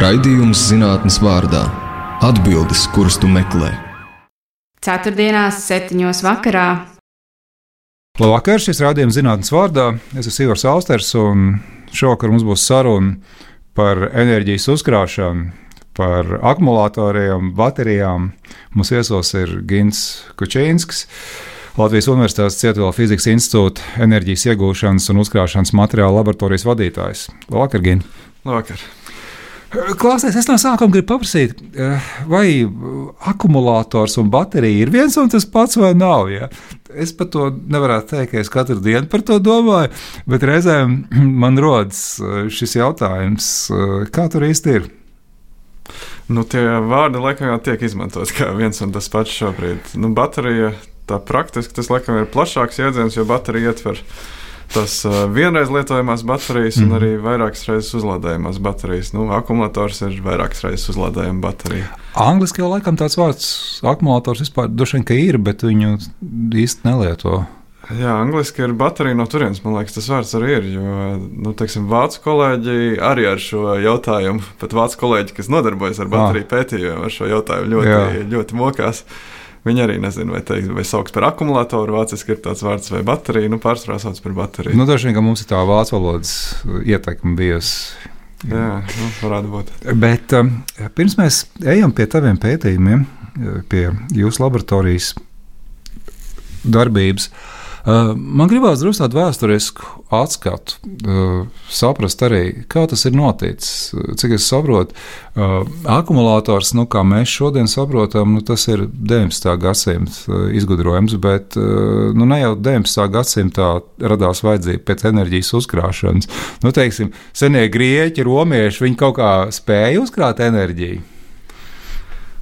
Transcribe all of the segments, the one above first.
Raidījums zinātnes vārdā - atbildes, kuras tu meklē. Ceturtdienās, septiņos vakarā. Labvakar, šis rādījums zinātnes vārdā. Es esmu Ivars Austers, un šovakar mums būs saruna par enerģijas uzkrāšanu, par akumulatoriem, baterijām. Mums viesos ir Gins Kučīnskis. Latvijas Universitātes Cietuvela fizikas institūta enerģijas iegūšanas un uzkrāšanas materiāla laboratorijas vadītājs. Labvakar, Gin! Labvakar! Klausies, es no sākuma gribu paprasīt, vai akumulators un baterija ir viens un tas pats vai nav. Ja? Es par to nevaru teikt, ka es katru dienu par to domāju, bet reizēm man rodas šis jautājums, kā tur īsti ir. Nu, tie vārdi laikam jau tiek izmantot kā viens un tas pats šobrīd. Nu, baterija tā praktiski tas laikam ir plašāks jēdziens, jo baterija ietver tas uh, vienreiz lietojamās baterijas mm. un arī vairākas reizes uzlādējamās baterijas. Nu, akumulators ir vairākas reizes uzlādējama baterija. Angliski jau laikam tāds vārds akumulators vispār droši vien ir, bet viņu īsti nelieto. Jā, angliski ir baterija no turienes. Man liekas, tas vārds arī ir. Jo, nu, teiksim, vācu kolēģi arī ar šo jautājumu, pat vācu kolēģi, kas nodarbojas ar bateriju ah. pētījumu, ar šo jautājumu ļoti, Jā. ļoti mokās. Viņi arī nezina, vai, teikt, vai sauc par akumulātoru, vāciski ir tāds vārds, vai baterija. Nu, pārsvarā sauc par bateriju. Nu, Dažkārt mums ir tā vācu valodas ietekme bijusi. Jā, nu, varētu būt. Bet um, pirms mēs ejam pie taviem pētījumiem, pie jūsu laboratorijas darbības, Uh, man gribās drusku vēsturisku atskatu, uh, saprast arī, kā tas ir noticis. Cik es saprotu, uh, akumulators, nu, kā mēs šodien saprotam, nu, tas ir 19. gadsimta izgudrojums, bet nu, ne jau 19. gadsimtā radās vajadzība pēc enerģijas uzkrāšanas. Nu, teiksim, senie grieķi, romieši, viņi kaut kā spēja uzkrāt enerģiju.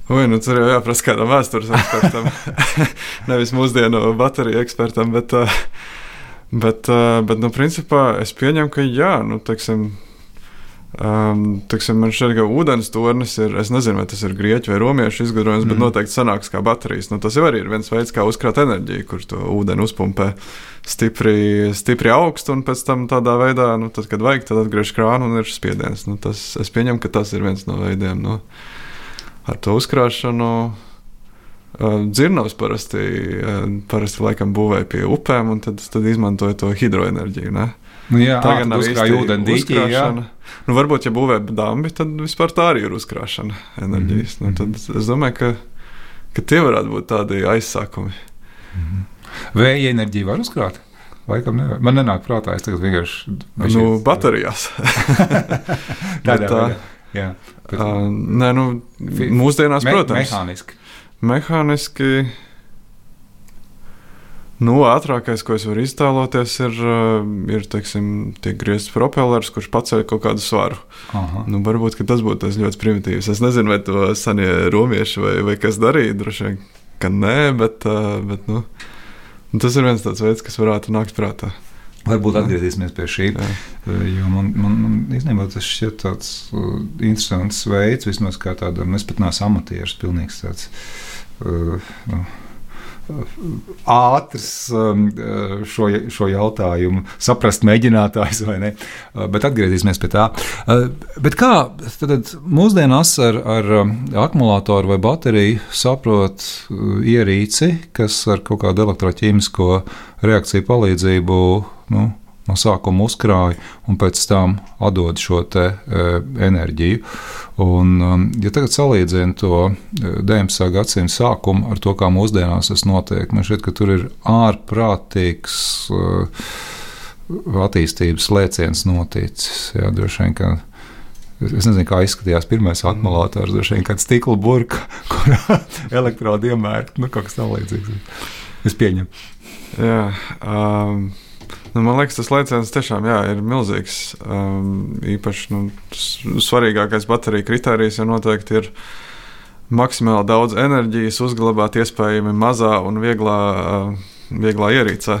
Ui, nu, tur jau jāprasa kādam vēstures ekspertam, nevis mūsdienu bateriju ekspertam. Bet, eh, bet, eh, bet nu, principā es pieņemu, ka jā, nu, teiksim, Um, tiksim, man šķiet, ka ūdens tornis ir. Es nezinu, vai tas ir grieķu vai romiešu izgudrojums, mm. bet noteikti sanāks kā baterijas. Nu, tas jau arī ir viens veids, kā uzkrāt enerģiju, kur to ūdeni uzpumpē stipri, stipri augstu, un pēc tam tādā veidā, nu, tad, kad vajag, tad atgriež krānu un ir spiediens. Nu, tas, es pieņemu, ka tas ir viens no veidiem. Nu ar to uzkrāšanu. Dzirnavs parasti, parasti laikam būvēja pie upēm, un tad, tad izmantoja to hidroenerģiju. Ne? Nu, jā, tā gan nav īsti ūdens dīķi. Nu, varbūt, ja būvē dambi, tad vispār tā arī ir uzkrāšana enerģijas. Mm -hmm. nu, tad es domāju, ka, ka tie varētu būt tādi aizsākumi. Mm -hmm. Vēja enerģija var uzkrāt? Laikam nevar. Man nenāk prātā, es tagad vienkārši. Nu, baterijās. Tādā veidā. Jā, bet, uh, nē, nu, mūsdienās, me, protams, mehāniski. Mehāniski. Nu, ātrākais, ko es varu iztēloties, ir, ir teiksim, griezts propellers, kurš paceļ kaut kādu svaru. Aha. Nu, varbūt tas būtu tas ļoti primitīvs. Es nezinu, vai to senie romieši vai, vai kas darīja. Droši vien, ka nē, bet, bet nu, tas ir viens tāds veids, kas varētu nākt prātā. Varbūt atgriezīsimies pie šī. Jā. Jo man, man, man īstenībā tas šķiet tāds uh, interesants veids, vismaz kā tādam, es pat neesmu amatieris, pilnīgs tāds. Uh, uh, ātrs um, šo, šo jautājumu saprast, mēģinātājs vai ne. Bet atgriezīsimies pie tā. Bet kā tad mūsdienās ar, ar um, akumulātoru vai bateriju saprot ierīci, kas ar kaut kādu elektroķīmisko reakciju palīdzību nu, no sākuma uzkrāja un pēc tam atdod šo te, e, enerģiju. Un, um, ja tagad salīdzinu to 19. E, gadsimta sākumu ar to, kā mūsdienās tas notiek, man šķiet, ka tur ir ārprātīgs e, attīstības lēciens noticis. Jā, droši vien, ka Es nezinu, kā izskatījās pirmais akumulators. Droši vien kāda stikla burka, kurā elektrodi iemērta. Nu, kaut kas tamlīdzīgs. Es pieņemu. Jā, um, Nu, man liekas, tas lēciens tiešām jā, ir milzīgs. Um, īpaši nu, svarīgākais bateriju kritērijs jau noteikti ir maksimāli daudz enerģijas uzglabāt iespējami mazā un vieglā, uh, vieglā ierīcē.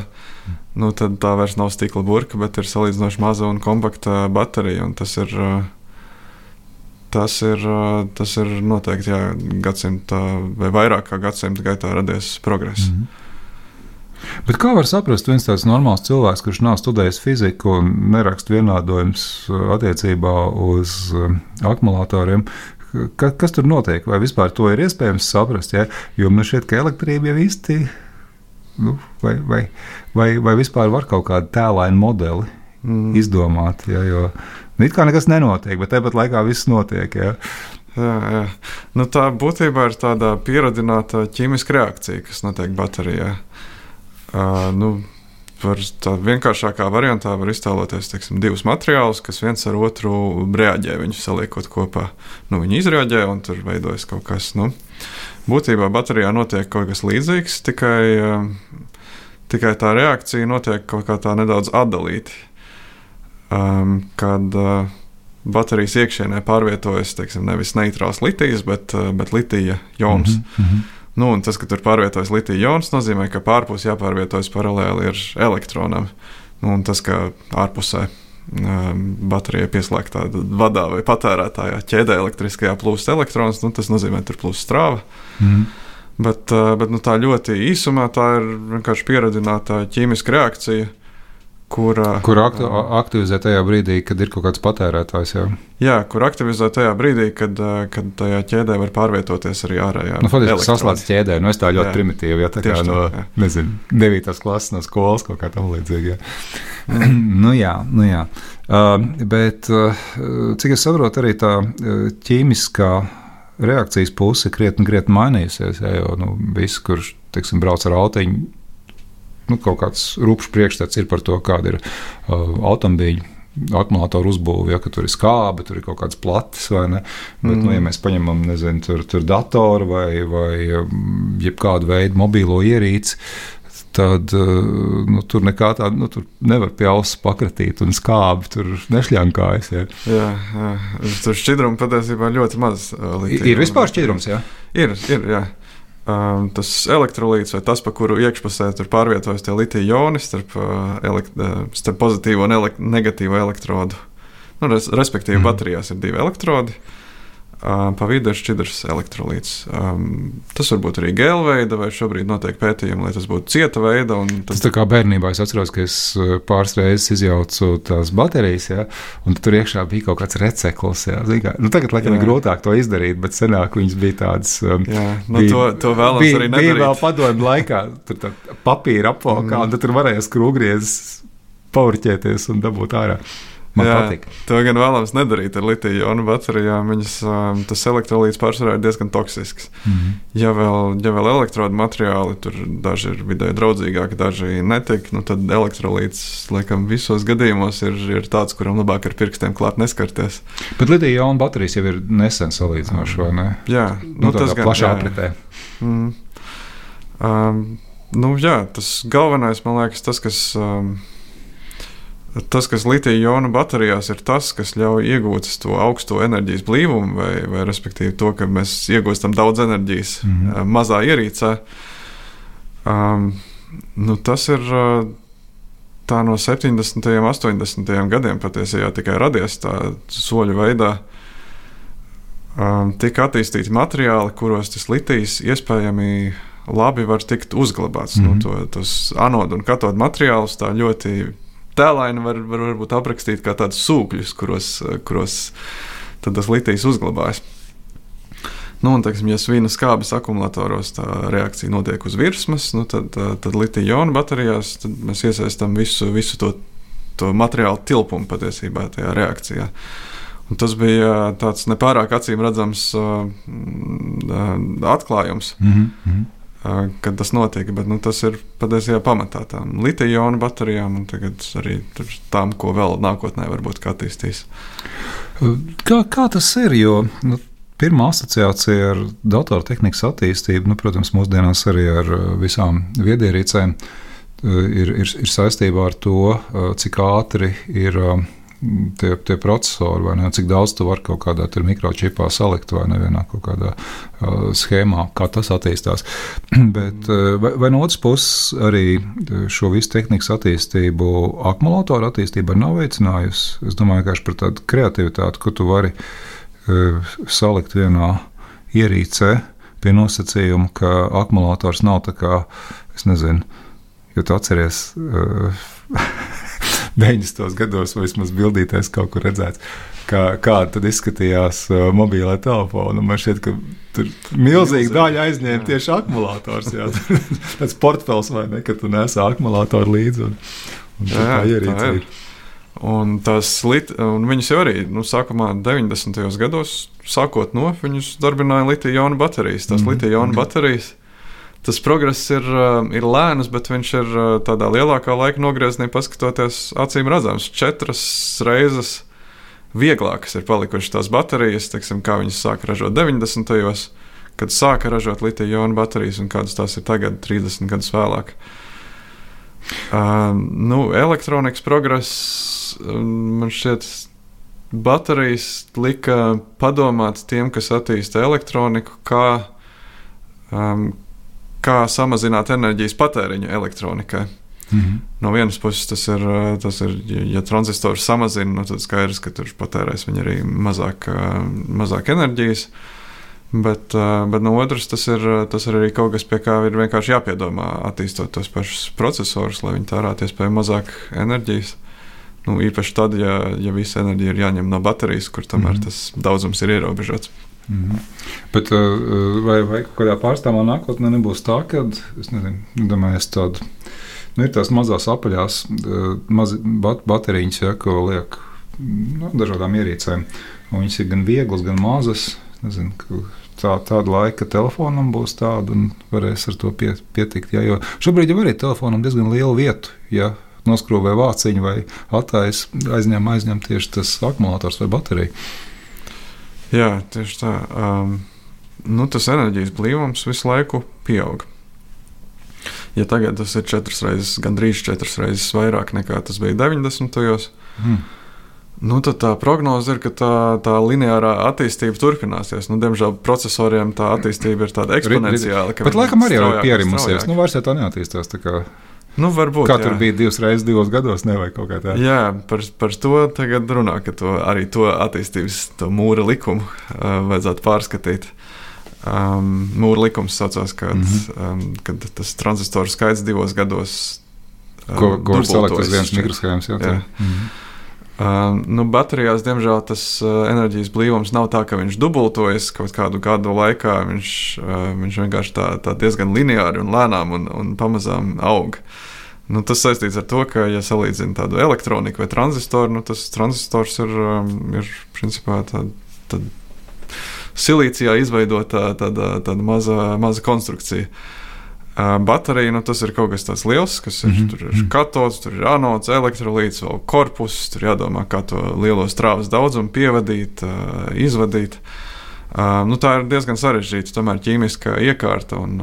Nu, tad tā vairs nav stikla burka, bet ir salīdzinoši maza un kompakta baterija. Un tas ir, uh, tas ir, uh, tas ir noteikti jā, gadsimta vai vairāk kā gadsimta gaitā radies progress. Mm -hmm. Bet kā var saprast, viens tāds normāls cilvēks, kurš nav studējis fiziku un neraksta vienādojums attiecībā uz akumulatoriem, ka, kas tur notiek? Vai vispār to ir iespējams saprast? Ja? Jo man šķiet, ka elektrība jau īsti. Nu, vai, vai, vai, vai vispār var kaut kādu tēlainu modeli mm. izdomāt? Ja? Jo nu, it kā nekas nenotiek, bet tāpat laikā viss notiek. Ja? Jā, jā. Nu, tā būtībā ir tāda pieradināta ķīmiska reakcija, kas notiek baterijā. Uh, nu, Par tā vienkāršākā variantā var iztēloties teiksim, divus materiālus, kas viens ar otru reaģē. Viņus saliekot kopā, nu, viņi izreaģē un tur veidojas kaut kas. Nu, būtībā baterijā notiek kaut kas līdzīgs, tikai, tikai tā reakcija notiek kaut kā tā nedaudz atdalīti. Um, kad uh, baterijas iekšienē pārvietojas teiksim, nevis neitrāls litijas, bet, bet litija jons. Mm -hmm. Nu, tas, ka tur pārvietojas litija jons, nozīmē, ka pārpus jāpārvietojas paralēli ar elektronam. Nu, un tas, ka ārpusē um, baterijai pieslēgtā vadā vai patērētājā ķēdē elektriskajā plūst elektrons, nu, tas nozīmē, ka tur plūst strāva. Mm. Bet, uh, bet nu, tā ļoti īsumā tā ir vienkārši pieredzināta ķīmiska reakcija, Kur, kur aktu, aktivizē tajā brīdī, kad ir kaut kāds patērētājs? Jā, jā kur aktivizē tajā brīdī, kad, kad tajā ķēdē var pārvietoties arī ārējā. Nu, Faktiski saslēdz ķēdē, nu es tā ļoti jā. primitīvi, ja tā kā no, tā, nezinu, 9. klases no skolas kaut kā tam līdzīga. nu jā, nu jā. Uh, bet, uh, cik es saprotu, arī tā ķīmiskā reakcijas puse krietni, krietni mainījusies. Jā, jo nu, viss, kurš teiksim, brauc ar autiņu, nu, kaut kāds rupšs priekšstats ir par to, kāda ir uh, automobīļa akumulātoru uzbūve, ja tur ir skābe, tur ir kaut kāds platis vai ne. Bet, mm. nu, ja mēs paņemam nezinu, tur, tur datoru vai, vai um, jebkādu veidu mobīlo ierīci, tad uh, nu, tur nekā tāda nu, nevar pie auss pakratīt, un skābi tur nešļankājas. Ja. Jā, jā. tur šķidruma patiesībā ļoti maz. Uh, Litīgi, ir vispār šķidrums, jā? Ir, ir, jā um, tas elektrolīts vai tas, pa kuru iekšpusē pārvietojas tie litija joni starp, uh, elekt, uh, starp pozitīvo un elekt, negatīvo elektrodu. Nu, res, respektīvi, mm. baterijās ir divi elektrodi. Uh, Pa vidu ir šķidrs elektrolīts. Um, tas var būt arī gēla veida, vai šobrīd notiek pētījumi, lai tas būtu cieta veida. Tas... tas tā kā bērnībā es atceros, ka es pāris reizes izjaucu tās baterijas, ja, un tur iekšā bija kaut kāds recekls. Ja, kā, nu, tagad, laikam, ir grūtāk to izdarīt, bet senāk viņas bija tādas. Um, jā, nu, bija, to, to vēlams bija, arī nedarīt. Bija vēl padomju laikā, tur tā papīra apvalkā, mm. un tad tur varēja skrūgriezes paurķēties un dabūt ārā. Man Jā, patīk. To gan vēlams nedarīt ar litiju-ionu baterijām. Viņas, um, tas elektrolīts pārsvarā ir diezgan toksisks. Mm -hmm. ja, vēl, ja vēl elektrodu materiāli tur daži ir vidē draudzīgāki, daži netik, nu tad elektrolīts, laikam, visos gadījumos ir, ir tāds, kuram labāk ar pirkstiem klāt neskarties. Bet litiju-ionu baterijas jau ir nesen salīdzinoši, vai ne? Jā, nu, nu, tas gan plašā apritē. Mm. Um, nu, jā, tas galvenais, man liekas, tas, kas. Um, Tas, kas litija-ionu baterijās ir tas, kas ļauj iegūt to augsto enerģijas blīvumu, vai, vai respektīvi to, ka mēs iegūstam daudz enerģijas mm -hmm. mazā ierīcē. Um, nu, tas ir tā no 70. un 80. gadiem patiesībā tikai radies tā soļu veidā. Um, tika attīstīti materiāli, kuros tas litijs iespējami labi var tikt uzglabāts. Mm -hmm. nu, mhm. to, tos anodu un katodu materiālus tā ļoti tēlaini var, var varbūt aprakstīt kā tādus sūkļus, kuros, kuros tas litijs uzglabājas. Nu, un, teiksim, ja svina skābes akumulatoros tā reakcija notiek uz virsmas, nu, tad, tad litija-ionu baterijās mēs iesaistām visu, visu to, to materiālu tilpumu patiesībā tajā reakcijā. Un tas bija tāds nepārāk acīm redzams uh, atklājums. Mm -hmm kad tas notika. Bet nu, tas ir patiesībā pamatā tām litija-ionu baterijām un arī tām, ko vēl nākotnē varbūt attīstīs. Kā, kā tas ir? Jo, nu, Pirmā asociācija ar datortehnikas attīstību, nu, protams, mūsdienās arī ar visām viedierīcēm, ir, ir, ir saistībā ar to, cik ātri ir tie, tie procesori, vai ne, cik daudz tu vari kaut kādā mikročipā salikt, vai nevienā kaut kādā uh, schēmā, kā tas attīstās. Bet, uh, vai, vai no otras puses arī šo visu tehnikas attīstību, akumulātoru attīstība nav veicinājusi? Es domāju, ka par tādu kreativitāti, ko tu vari uh, salikt vienā ierīcē, pie nosacījuma, ka akumulators nav tā kā, es nezinu, Jo tu atceries, uh, 90. gados, vai vismaz bildīties kaut kur redzēts, kā, kā tad izskatījās uh, mobilā telefona. Man šķiet, ka tur milzīga daļa aizņēma tieši akumulators. Jā, tāds portfels vai ne, ka tu nesi akumulātoru līdzi. Un, un jā, tā ierīcība. Un tas lit, un viņas jau arī, nu, sākumā 90. gados, sākot no, viņus darbināja litija-ionu baterijas. Tas mm -hmm. litija-ionu baterijas tas progress ir, uh, ir lēns, bet viņš ir uh, tādā lielākā laika nogriezienī, paskatoties acīm redzams, četras reizes vieglākas ir palikušas tās baterijas, teiksim, kā viņas sāka ražot 90. gados, kad sāka ražot litija-ionu baterijas un kādas tās ir tagad, 30 gadus vēlāk. Uh, nu, elektronikas progress um, man šķiet. Baterijas lika padomāt tiem, kas attīsta elektroniku, kā um, kā samazināt enerģijas patēriņu elektronikai. Mm -hmm. No vienas puses, tas ir, tas ir ja tranzistors samazina, nu, tad skaidrs, ka tur patērēs viņi arī mazāk, mazāk enerģijas. Bet, bet no otras, tas ir, tas ir arī kaut kas, pie kā ir vienkārši jāpiedomā, attīstot tos pašus procesorus, lai viņi tērētu iespējami mazāk enerģijas. Nu, īpaši tad, ja, ja visa enerģija ir jāņem no baterijas, kur tomēr mm -hmm. tas daudzums ir ierobežots. Mm -hmm. Bet uh, vai, vai kādā pārstāvā nākotnē nebūs tā, ka es nezinu, domāju, tādu, nu, ir tās mazās apaļās uh, maz, bat, baterijas, ja, ko liek nu, dažādām ierīcēm. Un viņas ir gan vieglas, gan mazas. Nezinu, tā, tāda laika telefonam būs tāda, un varēs ar to pie, pietikt. Ja, jo šobrīd jau arī telefonam diezgan liela vieta. Ja, Noskrūvē vāciņu vai attājas aizņem, aizņem tieši tas akumulators vai baterija. Jā, tieši tā. Um, nu, tas enerģijas blīvums visu laiku pieaug. Ja tagad tas ir četras reizes, gandrīz četras reizes vairāk nekā tas bija 90. gados, hmm. nu, tad tā prognoze ir, ka tā, tā lineārā attīstība turpināsies. Nu, diemžēl procesoriem tā attīstība ir tāda eksponenciāla. Bet laikam arī ir pierimusies. Nu, vairs tā neattīstās. Tā kā... Nu, varbūt, kā jā. tur bija divas reizes, divos gados, nevajag kaut kā tādu. Jā, par, par to tagad runā, ka to, arī to attīstības to mūra likumu uh, vajadzētu pārskatīt. Um, mūra likums saucās, kad, mm -hmm. um, kad tas transistoru skaits divos gados. Um, ko ko var salikt uz vienas mikroshēmas? Jā, jā. Mm -hmm. Uh, nu, baterijās, diemžēl, tas uh, enerģijas blīvums nav tā, ka viņš dubultojas kaut kādu gadu laikā. Viņš, uh, viņš vienkārši tā, tā diezgan lineāri un lēnām un, un pamazām aug. Nu, tas saistīts ar to, ka, ja salīdzina tādu elektroniku vai transistoru, nu, tas transistors ir, um, ir principā tāda. Tā, Silīcijā izveidota tāda, tāda maza, maza konstrukcija. Uh, baterija nu, tas ir kaut kas tāds liels, kas ir. Mm -hmm. Tur ir mhm. katods, tur ir anods, elektrolīts, vēl korpus. Tur jādomā, kā to lielo strāvas daudzumu pievadīt, izvadīt. Nu, tā ir diezgan sarežģīta tomēr ķīmiskā iekārta, un,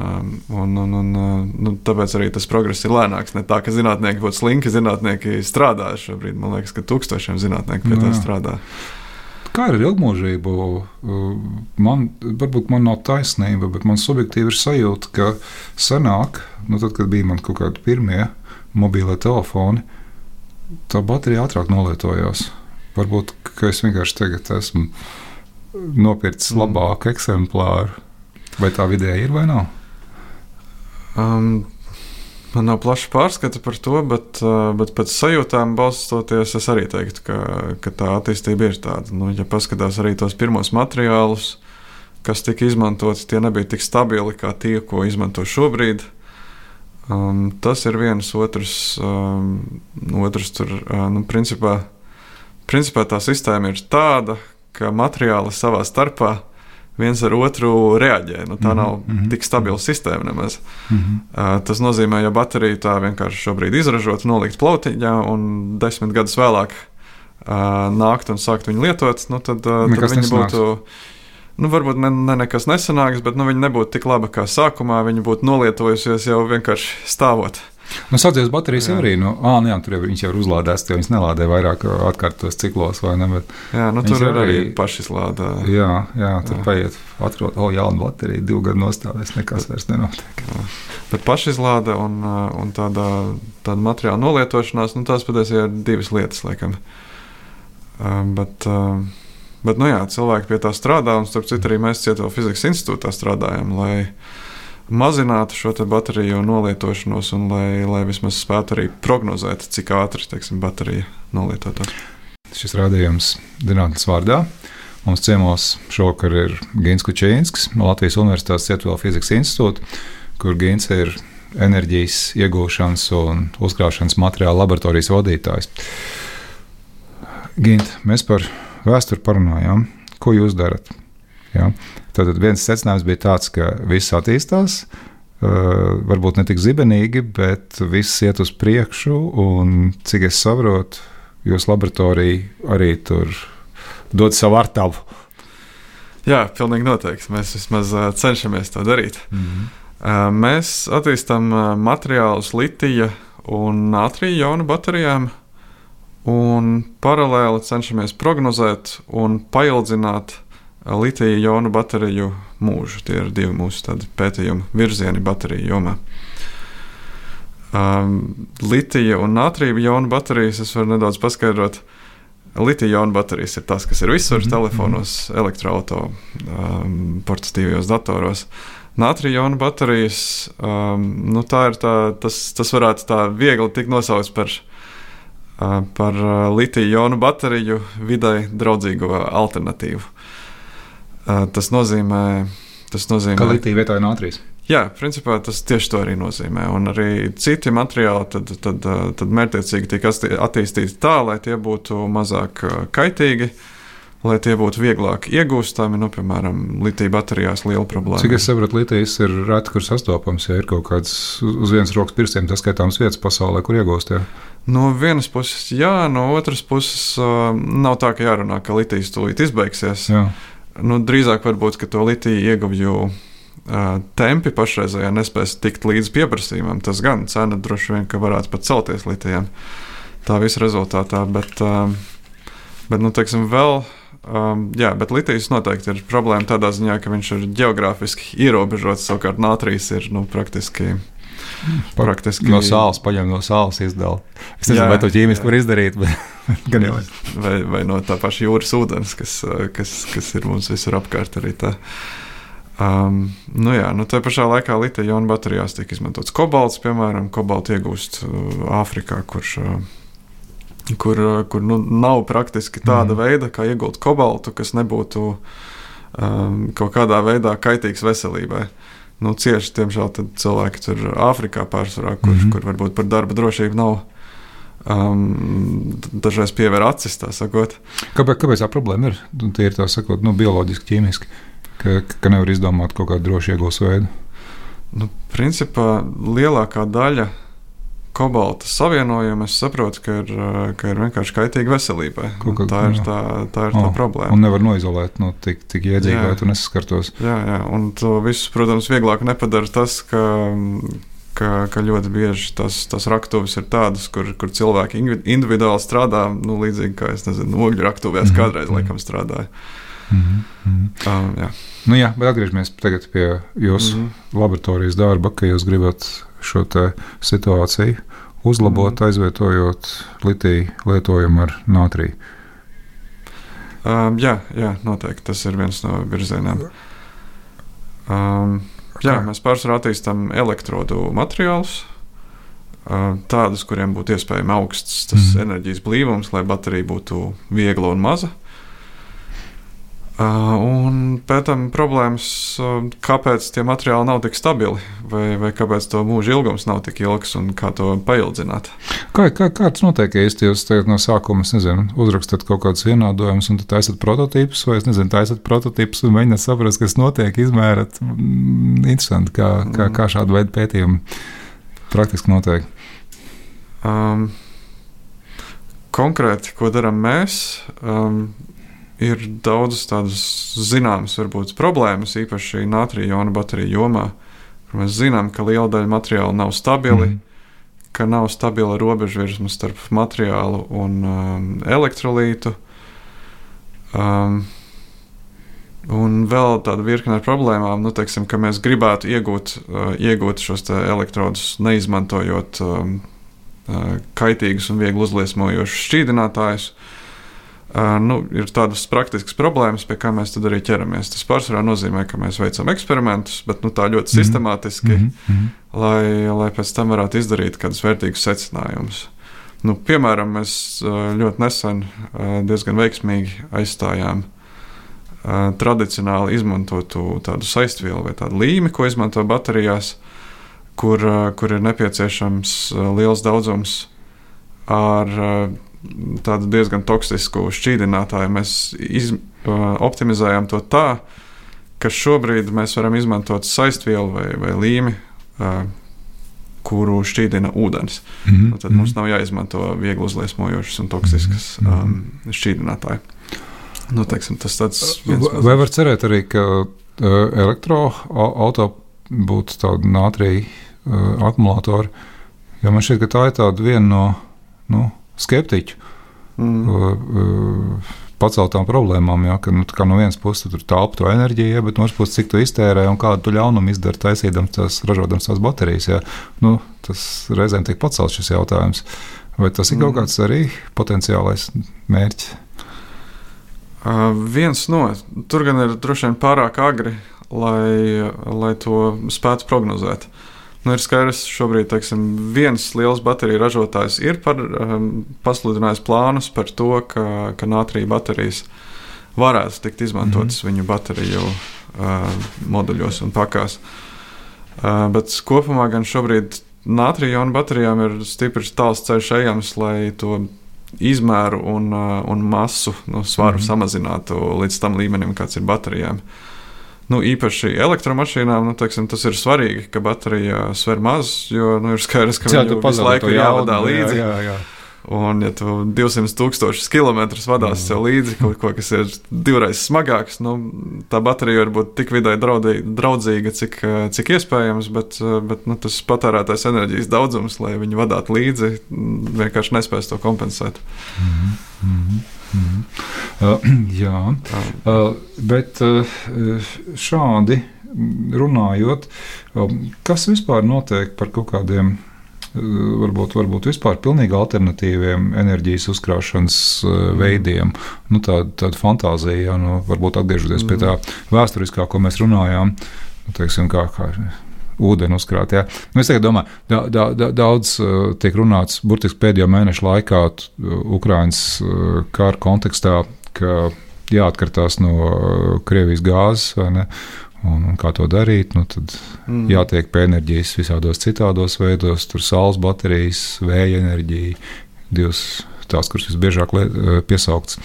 un, un, un nu, tāpēc arī tas progress ir lēnāks. Ne tā, ka zinātnieki būtu slinki, zinātnieki strādā šobrīd. Man liekas, ka tūkstošiem zinātnieku pie tā nu strādā. Kā ar ilgmūžību? Man, varbūt man nav taisnība, bet man subjektīvi ir sajūta, ka senāk, nu, tad, kad bija man kaut kādi pirmie mobīlie telefoni, tā baterija ātrāk nolietojās. Varbūt es vienkārši tagad esmu nopircis mm. labāku eksemplāru. Vai tā vidēji ir vai nav? Um, man nav plaša pārskata par to, bet, uh, bet pēc sajūtām balstoties, es arī teiktu, ka, ka tā attīstība ir tāda. Nu, ja paskatās arī tos pirmos materiālus, kas tika izmantoti, tie nebija tik stabili kā tie, ko izmanto šobrīd. Um, tas ir viens otrs, um, otrs tur, uh, nu, principā, principā tā sistēma ir tāda, ka materiāli savā starpā viens ar otru reaģē. Nu, tā mm -hmm. nav mhm. tik stabila sistēma nemaz. Mm -hmm. uh, tas nozīmē, ja baterija tā vienkārši šobrīd izražot, nolikt plautiņā un desmit gadus vēlāk uh, nākt un sākt viņu lietot, nu, tad, uh, tad viņi nesanāks. būtu. Nu, varbūt ne, ne nekas nesanāks, bet nu, viņi nebūtu tik labi kā sākumā. Viņi būtu nolietojusies jau vienkārši stāvot. Nu, Saucies baterijas jā. arī, nu, ā, nu, jā, tur jau viņš jau ir uzlādēts, jo viņas nelādē vairāk atkārtos ciklos, vai ne? Jā, nu, tur ir arī pašizlādā. Jā, jā, tur jā. paiet, atrod, o, jauna baterija, divu gadu nostāvēs, nekas vairs nenotiek. Jā. Bet pašizlāde un, un tāda, tāda materiāla nolietošanās, nu, tās patiesībā ir divas lietas, laikam. Bet, bet, nu jā, cilvēki pie tā strādā, un starp citu arī mēs Cieto fizikas institūtā strādājam, lai mazinātu šo bateriju nolietošanos un lai, lai vismaz spētu arī prognozēt, cik ātri teiksim, baterija nolietotos. Šis rādījums zinātnes vārdā. Mums ciemos šovakar ir Gins Kučīnskis no Latvijas Universitātes Cietuvela fizikas institūta, kur Gins ir enerģijas iegūšanas un uzkrāšanas materiāla laboratorijas vadītājs. Gint, mēs par vēsturi parunājām. Ko jūs darat? Ja? Tad viens secinājums bija tāds, ka viss attīstās, varbūt ne tik zibenīgi, bet viss iet uz priekšu. Un, cik es saprotu, jūs laboratorija arī tur dod savu artavu. Jā, pilnīgi noteikti. Mēs vismaz cenšamies to darīt. Mm -hmm. mēs attīstām materiālus litija un nātrija jaunu baterijām, un paralēli cenšamies prognozēt un paildzināt litija jonu bateriju mūžu. Tie ir divi mūsu pētījumu virzieni bateriju jomā. Um, litija un nātrija jonu baterijas es varu nedaudz paskaidrot. Litija jonu baterijas ir tas, kas ir visur, mm -hmm. telefonos, elektroautorātos, um, portatīvajos datoros. Nātrija jonu baterijas, um, nu tā ir tā, tas, tas varētu tā viegli tikt nosaukts par, uh, par uh, litija jonu bateriju vidai draudzīgo alternatīvu. Tas nozīmē, tas nozīmē ka litija vietā ir nātrijas. Jā, principā tas tieši to arī nozīmē. Un arī citi materiāli tad, tad, tad mērķiecīgi tiek attīstīti tā, lai tie būtu mazāk kaitīgi, lai tie būtu vieglāk iegūstami. Nu, piemēram, litija baterijās liela problēma. Cik es saprotu, litijas ir reti, kur sastopams, ja ir kaut kāds uz vienas rokas pirkstiem, tas skaitāms vietas pasaulē, kur iegūst. Ja? No vienas puses, jā, no otras puses, nav tā, ka jārunā, ka litijas tūlīt izbeigsies. Jā nu, drīzāk varbūt to litiju ieguvju uh, tempi pašreizējā nespēs tikt līdz pieprasījumam. Tas gan cena droši vien varētu pat celties litijam tā visa rezultātā. Bet, uh, bet nu, teiksim, vēl. Um, jā, bet litijas noteikti ir problēma tādā ziņā, ka viņš ir geogrāfiski ierobežots. Savukārt nātrijas ir nu, praktiski Praktiski no sāls paņem no sāls izdala. Es nezinu, jā, vai to ķīmiski var izdarīt, bet gan jau. Vai, vai no tā paša jūras ūdens, kas, kas, kas ir mums visur apkārt arī tā. Um, nu jā, nu tā pašā laikā litija-ionu baterijās tiek izmantots kobalts, piemēram, kobaltu iegūst uh, Āfrikā, kurš, uh, kur, uh, kur nu, nav praktiski tāda mm. veida, kā iegūt kobaltu, kas nebūtu um, kaut kādā veidā kaitīgs veselībai. Uh, nu, cieši, diemžēl, cilvēki tur Āfrikā pārsvarā, kur, mm -hmm. kur varbūt par darba drošību nav. Um, dažreiz pievēr acis, tā sakot. Kāpēc, kāpēc tā problēma ir? Nu, tie ir tā sakot, nu, bioloģiski, ķīmiski, ka, ka nevar izdomāt kaut kādu drošu iegūstu veidu. Nu, principā lielākā daļa kobalta savienojumu, es saprotu, ka ir, ka ir vienkārši kaitīgi veselībai. Kā, tā ir, jā. tā, tā, ir oh, tā problēma. Un nevar noizolēt no tik, tik iedzīga, lai tu nesaskartos. Jā, jā, un to visu, protams, vieglāk nepadara tas, ka. Ka, ka ļoti bieži tas, tas raktuves ir tādas, kur, kur cilvēki individuāli strādā, nu, līdzīgi kā es nezinu, ogļu raktuvēs mm -hmm. kādreiz laikam strādāja. Mm -hmm. um, jā. Nu jā, bet atgriežamies pie jūsu mm -hmm. laboratorijas darba, ka jūs gribat šo situāciju uzlabot, mm. aizvietojot litiju lietojumu ar nātriju. Um, jā, jā, noteikti tas ir viens no virzieniem. Um, jā, mēs pārsvarā attīstām elektrodu materiālus, uh, tādus, kuriem būtu iespējams augsts mm. enerģijas blīvums, lai baterija būtu viegla un maza. Un pētām problēmas, kāpēc tie materiāli nav tik stabili, vai, vai kāpēc to mūža ilgums nav tik ilgs un kā to paildzināt. Kā, kā, kā tas notiek, ja jūs no sākuma nezinu, uzrakstat kaut kādus vienādojumus, un tad taisat prototīpus, vai es nezinu, taisat prototīpus un mēģināt saprast, kas notiek, izmērat. Mm, interesanti, kā, kā, kā šāda veida pētījumi praktiski notiek. Um, konkrēti, ko darām mēs? Um, ir daudzas tādas zināmas varbūt, problēmas, īpaši nātrija jona bateriju jomā. Mēs zinām, ka liela daļa materiāla nav stabili, mm. ka nav stabila robežvirsma starp materiālu un um, elektrolītu. Um, un vēl tāda virkne ar problēmām, nu, teiksim, ka mēs gribētu iegūt, uh, iegūt šos elektrodus, neizmantojot um, uh, kaitīgus un viegli uzliesmojošus šķīdinātājus. Uh, nu, ir tādas praktiskas problēmas, pie kā mēs arī ķeramies. Tas pārsvarā nozīmē, ka mēs veicam eksperimentus, bet nu, tā ļoti sistemātiski, mm -hmm. lai, lai pēc tam varētu izdarīt kādus vērtīgus secinājumus. Nu, piemēram, mēs ļoti nesen diezgan veiksmīgi aizstājām tradicionāli izmantotu tādu saistvielu vai tādu līmi, ko izmanto baterijās, kur, kur ir nepieciešams liels daudzums ar tādu diezgan toksisku šķīdinātāju. Mēs iz, optimizējam to tā, ka šobrīd mēs varam izmantot saistvielu vai, vai līmi, kuru šķīdina ūdens. Mm -hmm. Tad mums nav jāizmanto viegli uzliesmojošas un toksiskas mm -hmm. šķīdinātāji. Nu, teiksim, tas tāds vai var cerēt arī, ka uh, elektroautorāta būtu tāda nātrija uh, akumulātora? Jo man šķiet, ka tā ir tāda viena no nu, skeptiķu mm. paceltām problēmām. Ja, ka, nu, no vienas puses tur taupa to enerģiju, ja, bet no otras puses, cik tu iztērē un kādu ļaunumu izdara taisīdams tās, ražodams tās baterijas. Ja. Nu, tas reizēm tiek pacelts šis jautājums. Vai tas ir mm. kaut kāds arī potenciālais mērķis? Uh, viens no tur gan ir droši vien pārāk agri, lai, lai to spētu prognozēt. Uh, Nu, ir skaidrs, ka šobrīd teiksim, viens liels bateriju ražotājs ir par, um, pasludinājis plānus par to, ka, ka nātrija baterijas varētu tikt izmantotas mm -hmm. viņu bateriju uh, moduļos un pakās. Uh, bet kopumā gan šobrīd nātrija baterijām ir stiprs tāls ceļš ejams, lai to izmēru un, uh, un masu nu, svaru mm -hmm. samazinātu līdz tam līmenim, kāds ir baterijām. Uh, Nu, īpaši elektromašīnām nu, teiksim, tas ir svarīgi, ka baterija sver maz, jo nu, ir skaidrs, ka viņu visu laiku ir jāvadā līdzi. Jā, jā, jā. Un, ja tu 200 tūkstošus kilometrus vadās sev līdzi kaut ko, kas ir divreiz smagāks, nu, tā baterija var būt tik vidē draudzīga, cik, cik iespējams, bet, bet nu, tas patērētais enerģijas daudzums, lai viņi vadātu līdzi, vienkārši nespēs to kompensēt. Mm -hmm. Mm -hmm. Uh, jā, uh, bet uh, šādi runājot, uh, kas vispār notiek par kaut kādiem varbūt, varbūt vispār pilnīgi alternatīviem enerģijas uzkrāšanas uh, veidiem. Nu, tāda, tāda fantāzija, jā, nu, varbūt atgriežoties mm. pie tā vēsturiskā, ko mēs runājām, nu, teiksim, kā, kā ūdeni uzkrāt. Ja. Nu, es domāju, da, da, da, daudz uh, tiek runāts burtiski pēdējo mēnešu laikā Ukraiņas uh, kara kontekstā, ka jāatkartās no uh, Krievijas gāzes. Un, un kā to darīt? Nu, tad mm. jātiek pie enerģijas visādos citādos veidos, tur saules baterijas, vēja enerģija, divas tās, kuras visbiežāk piesauktas.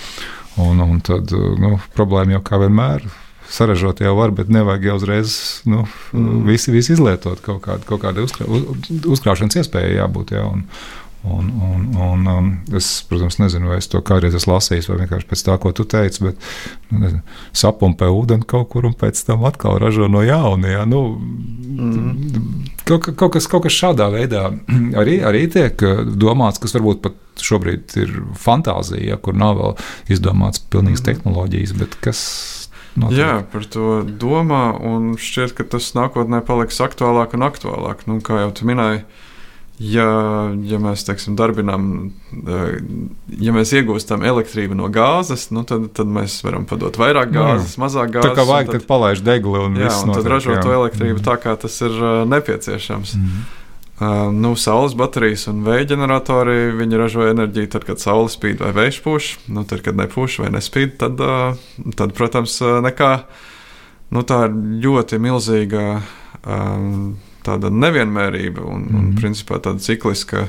Un, un tad nu, problēma jau kā vienmēr saražot jau var, bet nevajag jau uzreiz nu, mm. visi, visi izlietot. Kaut kāda, kaut kāda uzkrā, uz, uzkrāšanas iespēja jābūt. Jā, un, Un, un, un, um, es, protams, nezinu, vai es to kādreiz esmu lasījis, vai vienkārši pēc tā, ko tu teici, bet nu, nezinu, sapumpē ūdeni kaut kur un pēc tam atkal ražo no jauna. Jā, nu, mm. kaut, kaut, kas, kaut kas šādā veidā arī, arī tiek uh, domāts, kas varbūt pat šobrīd ir fantāzija, ja, kur nav vēl izdomāts pilnīgas mm. tehnoloģijas, bet kas Notiek. Jā, par to domā, un šķiet, ka tas nākotnē paliks aktuālāk un aktuālāk. Nu, kā jau tu minēji, ja, ja mēs teiksim, darbinām, eh, ja mēs iegūstam elektrību no gāzes, nu, tad, tad mēs varam padot vairāk gāzes, jā. mazāk gāzes. Tā kā vajag, tad, tad palaiž degli un, jā, un tad ražot to elektrību mm. tā, kā tas ir uh, nepieciešams. Mm. Uh, nu, saules baterijas un vēja ģeneratori viņi ražo enerģiju tad, kad saule spīd vai vējš pūš. Nu, tad, kad nepūš vai nespīd, tad, uh, tad protams, nekā. Nu, tā ir ļoti milzīga um, nevienmērība un, mm. un mhm. principā tāda cikliska.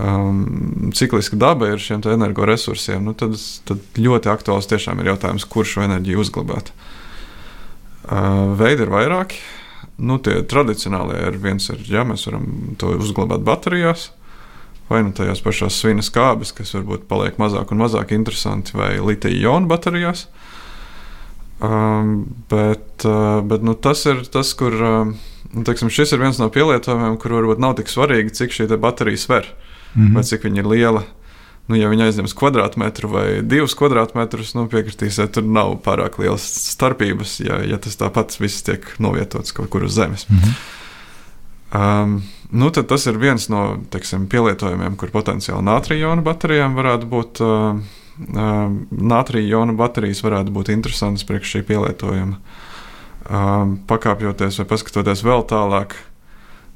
Um, cikliska daba ir šiem energoresursiem, nu, tad, tad ļoti aktuāls tiešām ir jautājums, kur šo enerģiju uzglabāt. Uh, veidi ir vairāki. Uh, nu, tie tradicionālie ir viens, ir, ja mēs varam to uzglabāt baterijās, vai nu tajās pašās svina skābes, kas varbūt paliek mazāk un mazāk interesanti, vai litija-ionu baterijās. Um, bet uh, bet nu, tas ir tas, kur uh, teiksim, šis ir viens no pielietojumiem, kur varbūt nav tik svarīgi, cik šī baterija sver mm -hmm. vai cik viņa ir liela. Nu, ja viņi aizņems kvadrātmetru vai divus kvadrātmetrus, nu, piekritīsiet, tur nav pārāk lielas starpības, ja, ja tas tāpat viss tiek novietots kaut kur uz zemes. Mm -hmm. Um, nu, tas ir viens no teiksim, pielietojumiem, kur potenciāli nātrija baterijām varētu būt uh, Nātrija jona baterijas varētu būt interesantas priekš šī pielietojuma. Pakāpjoties vai paskatoties vēl tālāk,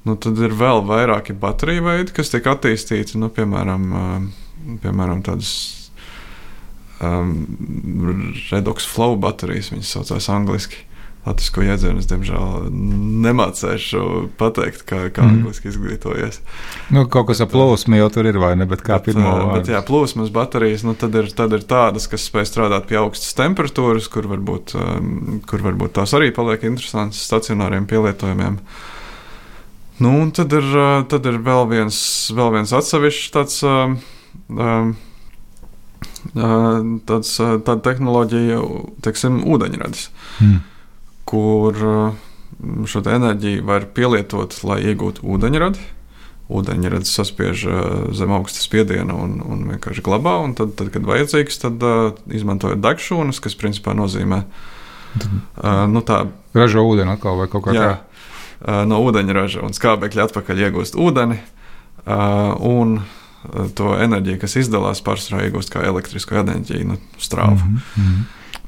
nu, tad ir vēl vairāki bateriju veidi, kas tiek attīstīti. Nu, piemēram, piemēram tādas um, redox flow baterijas, viņas saucās angliski. Latvijas jēdzienu es, diemžēl, nemācīšu pateikt, kā, kā mm. angliski izglītojies. Nu, kaut kas ar plūsmu jau tur ir, vai ne? Bet kā bet, pirmo vārdu? Bet, jā, plūsmas baterijas, nu, tad ir, tad ir tādas, kas spēj strādāt pie augstas temperatūras, kur varbūt, um, kur varbūt tās arī paliek interesantas stacionāriem pielietojumiem. Nu, un tad ir, tad ir vēl viens, vēl viens atsevišķs tāds. Um, um, tāds, tāda tehnoloģija, teiksim, ūdeņradis. Mm kur mm, šo enerģiju var pielietot, lai iegūtu ūdeņradi. Ūdeņrads saspiež zem augsta spiediena un, un vienkārši glabā. Un tad, tad, kad vajadzīgs, tad uh, izmantojot degšūnas, kas principā nozīmē uh, nu, tā. Ražo ūdeni atkal vai kaut kā tāda. Uh, no ūdeņraža un skābekļa atpakaļ iegūst ūdeni. Uh, un to enerģiju, kas izdalās, pārsvarā iegūst kā elektrisko enerģiju, nu, strāvu. Mm -hmm.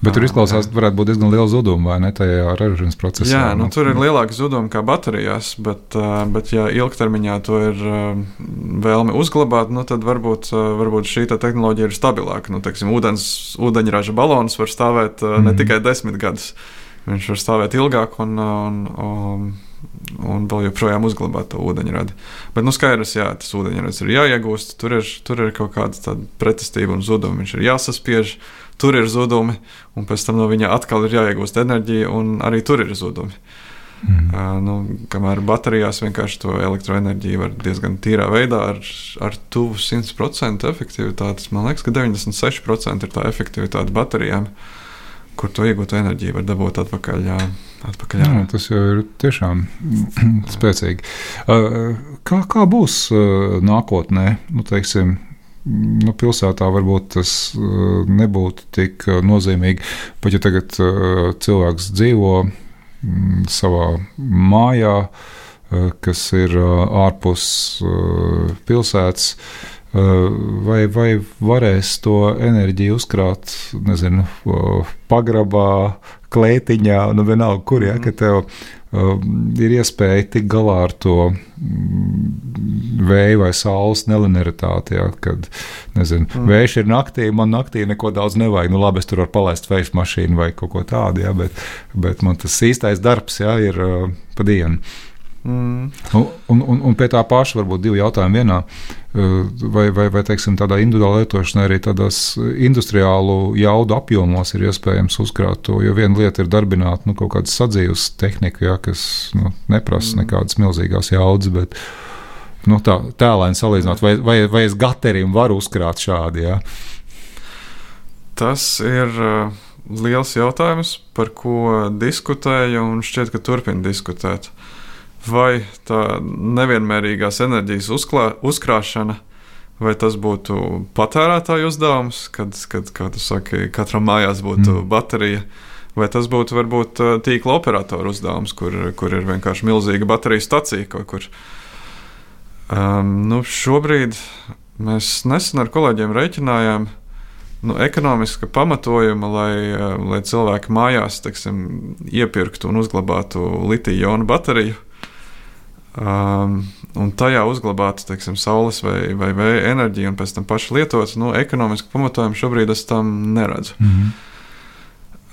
Bet tur izklausās, ka varētu būt diezgan liela zuduma vai ne tajā ražošanas procesā. Jā, nu, tur ir lielāka zuduma kā baterijās, bet, bet ja ilgtermiņā to ir vēlme uzglabāt, nu, tad varbūt, varbūt šī tehnoloģija ir stabilāka. Nu, teiksim, ūdens, ūdeņraža balons var stāvēt mm. ne mhm. tikai desmit gadus, viņš var stāvēt ilgāk un, un, un, un vēl joprojām uzglabāt to ūdeņradi. Bet, nu, skaidrs, jā, tas ūdeņradis ir jāiegūst, tur ir, tur ir kaut kāda pretestība un zuduma, viņš ir jāsaspiež tur ir zudumi, un pēc tam no viņa atkal ir jāiegūst enerģija, un arī tur ir zudumi. Mm. Uh, nu, kamēr baterijās vienkārši to elektroenerģiju var diezgan tīrā veidā, ar, ar tuvu 100% efektivitātes. Man liekas, ka 96% ir tā efektivitāte baterijām, kur to iegūtu enerģiju var dabūt atpakaļ. Jā, atpakaļ jā. Jā, tas jau ir tiešām spēcīgi. Uh, kā, kā būs uh, nākotnē? Nu, teiksim, nu, pilsētā varbūt tas uh, nebūtu tik uh, nozīmīgi. Pat ja tagad uh, cilvēks dzīvo mm, savā mājā, kas ir ārpus pilsētas, vai, vai varēs to enerģiju uzkrāt, nezinu, pagrabā, klētiņā, nu vienalga, kur, ja, ka tev uh, ir iespēja tikt galā ar to mm, vēja vai saules nelinieritāti. Ja, kad, nezinu, mm. vējš ir naktī, man naktī neko daudz nevajag. Nu, labi, es tur varu palaist vēja mašīnu vai kaut ko tādu, ja, bet, bet man tas īstais darbs ja, ir uh, pa dienu. Mm. Un, un, un pie tā paša varbūt divi jautājumi vienā. Uh, vai, vai, vai teiksim, tādā individuālā lietošanā arī tādās industriālu jaudu apjomos ir iespējams uzkrāt to? Jo viena lieta ir darbināt nu, kaut kādu sadzīves tehniku, ja, kas nu, neprasa mm. nekādas milzīgās jaudas. Bet, nu, tā tēlēni salīdzināt, vai, vai, vai es gaterim varu uzkrāt šādi? Ja? Tas ir liels jautājums, par ko diskutēju un šķiet, ka turpina diskutēt. Uh, vai tā nevienmērīgās enerģijas uzklā, uzkrāšana, vai tas būtu patērētāju uzdevums, kad, kad kā tu saki, katram mājās būtu mm. baterija. Vai tas būtu varbūt tīkla operatora uzdevums, kur, kur ir vienkārši milzīga bateriju stacija kaut kur? Um, nu, šobrīd mēs nesen ar kolēģiem reiķinājām nu, ekonomiska pamatojuma, lai, lai cilvēki mājās teiksim, iepirktu un uzglabātu litiju-jonu bateriju um, un tajā uzglabāt teiksim, saules vai, vai vēja enerģiju, un pēc tam paši lietot, nu, ekonomiski pamatojumu šobrīd es tam neredzu. Mm -hmm.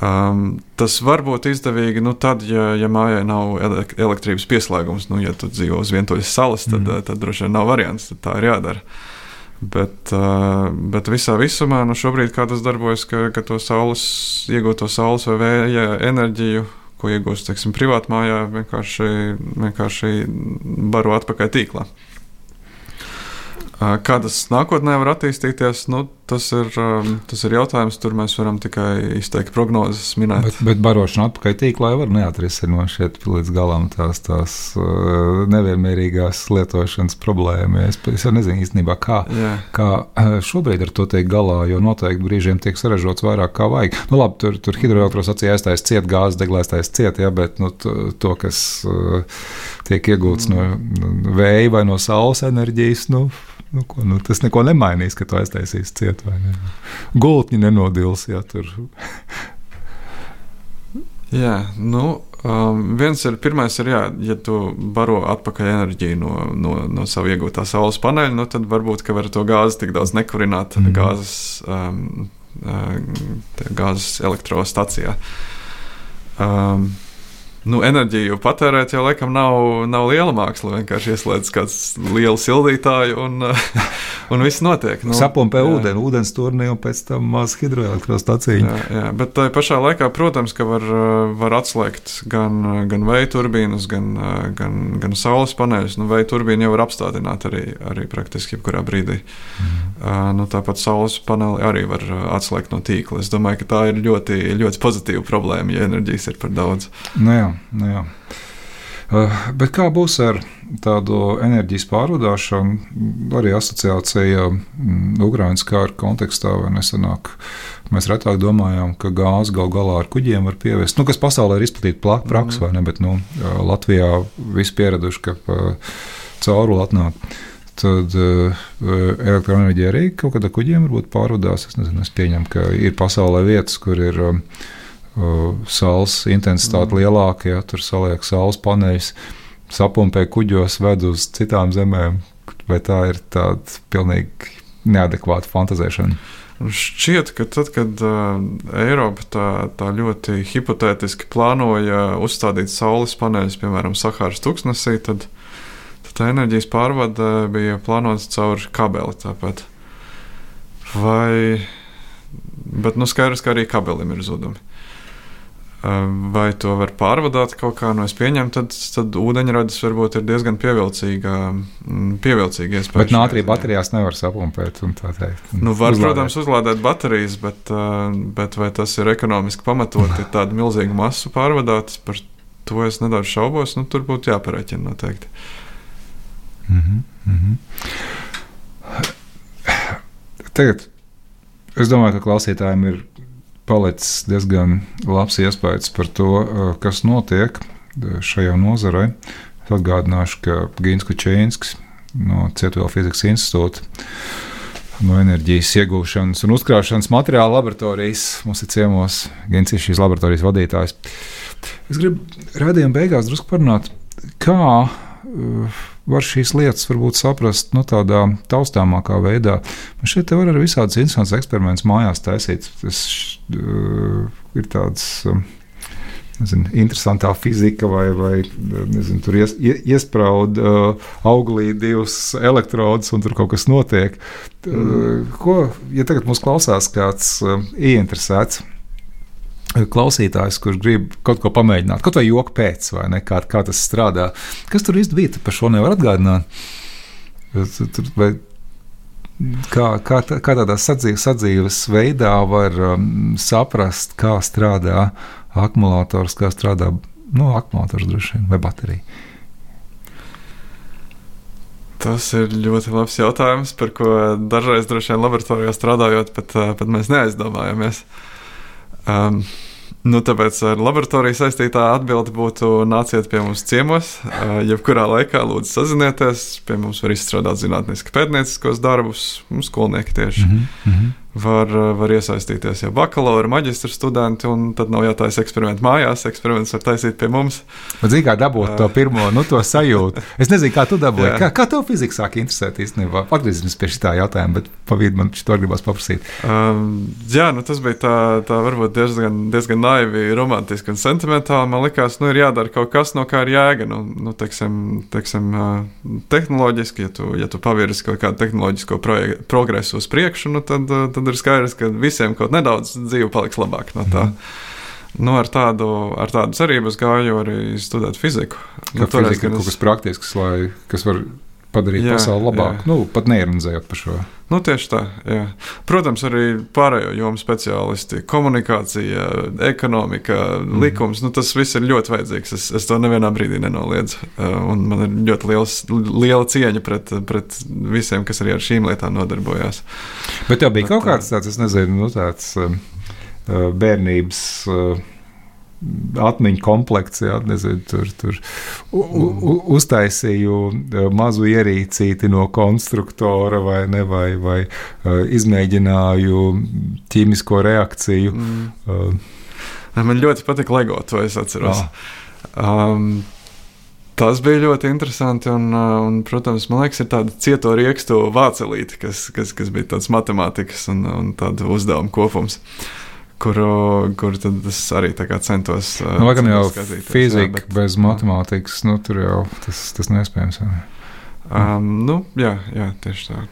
Um, tas var būt izdevīgi nu, tad, ja, ja mājai nav elektrības pieslēgums. Nu, ja tu dzīvo uz vientuļas salas, tad, mm. tad droši vien nav variants, tad tā ir jādara. Bet, uh, bet visā visumā nu, šobrīd tas darbojas, ka, ka to saules, iegūto saules vai vēja enerģiju ko iegūst teiksim, privātmājā, vienkārši, vienkārši baro atpakaļ tīklā. Kā tas nākotnē var attīstīties, nu, tas, ir, tas ir jautājums. Tur mēs varam tikai izteikt prognozes, minēt. Bet, bet barošana atpakaļ tīklā var neatrisināt šeit līdz galam tās, tās nevienmērīgās lietošanas problēmas. Es, es jau nezinu īstenībā, kā, Jā. kā šobrīd ar to tiek galā, jo noteikti brīžiem tiek saražots vairāk kā vajag. Nu, labi, tur, tur hidroelektrostacijas aiztais ciet, gāzes deglētais ciet, ja, bet nu, to, kas tiek iegūts mm. no vēja vai no saules enerģijas, nu, Nu, ko, nu, tas neko nemainīs, ka tu aiztaisīsi ciet vai ne. Gultņi nenodils, ja tur. jā, nu, um, viens ir, pirmais ir, jā, ja tu baro atpakaļ enerģiju no, no, no sava iegūtā saules paneļa, nu, tad varbūt, ka var to gāzi tik daudz nekurināt mm. gāzes, um, uh, gāzes elektrostacijā. Um, Nu, enerģiju patērēt jau laikam nav, nav liela māksla. Vienkārši ieslēdz kāds liels sildītājs un, un viss notiek. Nu, Sapumpē ūdeni, ūdens turnī un pēc tam maz hidroelektrostaciju. Jā, jā, bet tā pašā laikā, protams, ka var, var atslēgt gan, gan vēja turbīnas, gan, gan, gan saules paneļus. Nu, vēja turbīnu jau var apstādināt arī, arī praktiski jebkurā brīdī. Mm. Uh, nu, tāpat saules paneli arī var atslēgt no tīkla. Es domāju, ka tā ir ļoti, ļoti pozitīva problēma, ja enerģijas ir par daudz. Nu, jā. Nu jā. Uh, bet kā būs ar tādu enerģijas pārvadāšanu? Arī asociācija mm, Ukraiņas kara kontekstā vai nesenāk. Mēs retāk domājām, ka gāzi gal galā ar kuģiem var pievest. Nu, kas pasaulē ir izplatīta praksa, mm. vai ne? Bet nu, Latvijā viss pieraduši, ka cauruli atnāk. Tad elektroenerģija arī kaut kādā kuģiem varbūt pārvadās. Es, nezinu, es pieņemu, ka ir pasaulē vietas, kur ir. Uh, saules intensitāte mm. lielāka, ja tur saliek saules paneļus, sapumpē kuģos, ved uz citām zemēm. Vai tā ir tāda pilnīgi neadekvāta fantazēšana? Šķiet, ka tad, kad uh, Eiropa tā, tā ļoti hipotētiski plānoja uzstādīt saules paneļus, piemēram, Sahāras tūkstnesī, tad, tad tā enerģijas pārvade bija plānota caur kabeli. Tāpat. Vai, bet nu, skaidrs, ka arī kabelim ir zudumi. Vai to var pārvadāt kaut kā no nu, es pieņemu, tad, tad ūdeņradis varbūt ir diezgan pievilcīga, mm, pievilcīga iespēja. Bet nātrija baterijās nevar sapumpēt. Nu, var, uzlādēt. protams, uzlādēt baterijas, bet, bet vai tas ir ekonomiski pamatoti tādu milzīgu masu pārvadāt, par to es nedaudz šaubos. Nu, tur būtu jāpareiķina noteikti. Mm -hmm, mm -hmm. Tagad es domāju, ka klausītājiem ir palicis diezgan labs iespējas par to, uh, kas notiek uh, šajā nozarē. Es atgādināšu, ka Gins Kučēnskis no Cietuvela fizikas institūta. No enerģijas iegūšanas un uzkrāšanas materiāla laboratorijas mums ir ciemos Gins, ir šīs laboratorijas vadītājs. Es gribu redzējuma beigās drusku parunāt, kā uh, var šīs lietas varbūt saprast nu, tādā taustāmākā veidā. Man šeit var arī visādas interesantas eksperimentus mājās taisīt. Tas uh, ir tāds. Um, Nezinu, interesantā fizika, vai, vai nezinu, tur ies, iesprāud uh, auglī divus elektrodus, un tur kaut kas notiek. Uh, ko, ja tagad mums klausās kāds uh, ieinteresēts klausītājs, kurš grib kaut ko pamēģināt, kaut vai joku pēc, vai ne, kā, kā tas strādā. Kas tur īsti bija? Par šo nevar atgādināt. Tur, vai, kā, kā, kā tādā sadzīves, sadzīves veidā var um, saprast, kā strādā akumulators, kā strādā nu, akumulators droši vien vai baterija. Tas ir ļoti labs jautājums, par ko dažreiz droši vien laboratorijā strādājot, pat, pat mēs neaizdomājamies. Um, Nu, tāpēc ar laboratoriju saistītā atbilde būtu nāciet pie mums ciemos. Uh, jebkurā laikā lūdzu sazinieties. Pie mums var izstrādāt zinātniski pētnieciskos darbus, mums skolnieki tieši. Mm -hmm var, var iesaistīties jau bakalaura, maģistra studenti, un tad nav jātaisa eksperimenti mājās. Eksperiments var taisīt pie mums. Bet zini, kā dabūt to pirmo nu, to sajūtu? Es nezinu, kā tu dabūji. kā, kā tev fizika sāk interesēt īstenībā? Atgriezīsimies pie šī jautājuma, bet pavīdi man to gribās paprasīt. Um, jā, nu, tas bija tā, tā varbūt diezgan, diezgan naivi, romantiski un sentimentāli. Man liekas, nu, ir jādara kaut kas, no kā ir jēga. Nu, nu, teiksim, teiksim, tehnoloģiski, ja tu, ja tu pavirzi kaut kādu tehnoloģisko progresu uz priekšu, nu, tad, tad tad ir skaidrs, ka visiem kaut nedaudz dzīve paliks labāk no tā. Mm. Nu, ar, tādu, ar tādu cerību es gāju arī studēt fiziku. Nu, Kā fizika ir kaut kas praktisks, lai, kas var padarīt jā, pasauli labāku. Nu, pat neironizējot par šo. Nu, tieši tā. Jā. Protams, arī pārējo jomu speciālisti, komunikācija, ekonomika, mm. likums. Nu, tas viss ir ļoti vajadzīgs. Es, es to nevienā brīdī nenoliedzu. Un man ir ļoti liels, liela cieņa pret, pret visiem, kas arī ar šīm lietām nodarbojās. Bet tev bija Bet, kaut kāds tāds, es nezinu, nu, tāds bērnības. Uh, atmiņu komplekts, jā, nezinu, tur, tur u, u, uztaisīju mazu ierīcīti no konstruktora vai, ne, vai, vai izmēģināju ķīmisko reakciju. Mm. Man ļoti patīk LEGO, to es atceros. Ah. Um, Tas bija ļoti interesanti. Un, un, protams, man liekas, ir tāda cieto riekstu vācelīte, kas, kas, kas bija tāds matemātikas un, un tāda uzdevuma kopums. Kuru, kuru es arī centos. Nu, Laikam jau fizika jā, bet, bez matemātikas, nu, tur jau tas, tas neiespējams. Um, nu, jā, jā, tieši tā.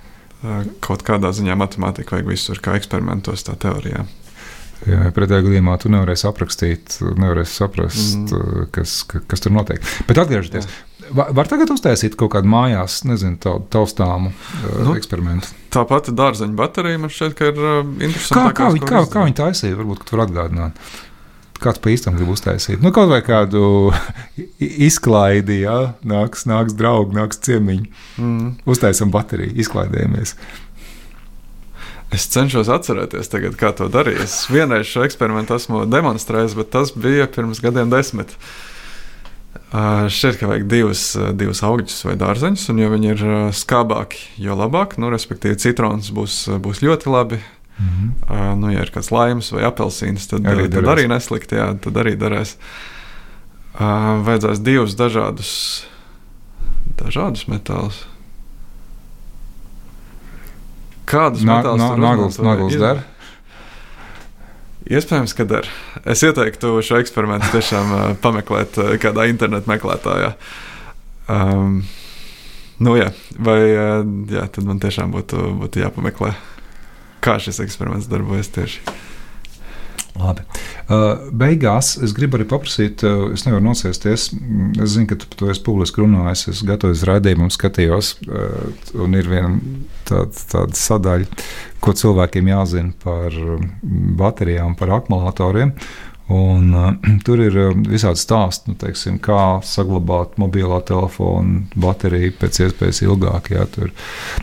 Kaut kādā ziņā matemātika vajag visur, kā eksperimentos, tā teorijā. Jā, pretējā gadījumā tu nevarēsi aprakstīt, nevarēsi saprast, mm. kas, kas tur notiek. Bet atgriežoties, var, var tagad uztaisīt kaut kādu mājās, nezinu, tādu taustāmu nu, eksperimentu. Tā pati dārzeņa baterija man šķiet, ka ir uh, interesanti. Kā, kā, kā, kā viņi taisīja? Varbūt tu vari atgādināt. Kāds pa īstam grib uztaisīt? Nu, kaut vai kādu izklaidi, jā, nāks, nāks draugi, nāks ciemiņi. Mm. Uztaisam bateriju, izklaidējamies. Es cenšos atcerēties, tagad, kā to darīju. Es vienreiz šo eksperimentu esmu demonstrējis, bet tas bija pirms gadiem desmit. Uh, šķiet, ka vajag divus, divus augļus vai dārzeņus, un, ja viņi ir skābāki, jo labāk. Nu, respektīvi, citrons būs, būs ļoti labi. Mm -hmm. nu, ja ir kāds laims vai apelsīns, tad arī, tad arī neslikti, jā, tad arī darēs. Vajadzēs divus dažādus, dažādus metālus. Kādus metālus nagls, nagls der? Iespējams, ka der. Es ieteiktu šo eksperimentu tiešām uh, pameklēt uh, kādā internetu meklētājā. Um, nu, jā, vai uh, jā, tad man tiešām būtu, būtu jāpameklē, kā šis eksperiments darbojas tieši. Labi. Uh, beigās es gribu arī paprasīt, uh, es nevaru nosēsties. Es zinu, ka tu par to esi publiski runājis. Es gatavojos raidījumam, skatījos, uh, un ir viena tāda, tāda sadaļa, ko cilvēkiem jāzina par baterijām, par akumulatoriem. Un, uh, tur ir uh, visādi stāsti, nu, teiksim, kā saglabāt mobilo telefonu bateriju pēc iespējas ilgāk. Jā, tur.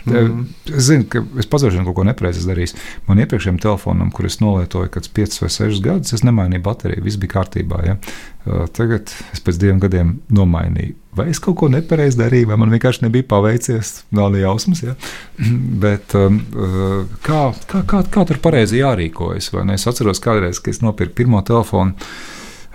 mm -hmm. Es zinu, ka es pazaudēju kaut ko nepareizi darījis. Man iepriekšējiem telefonam, kur es nolietoju kādus 5 vai 6 gadus, es nemainīju bateriju, viss bija kārtībā. Jā. Tagad es pēc diviem gadiem nomainīju vai es kaut ko nepareizi darīju, vai man vienkārši nebija paveicies. Nav ne jausmas, ja? bet um, kā, kā, kā, kā tur pareizi jārīkojas? Es atceros, kādreiz, kad es nopirku pirmo telefonu,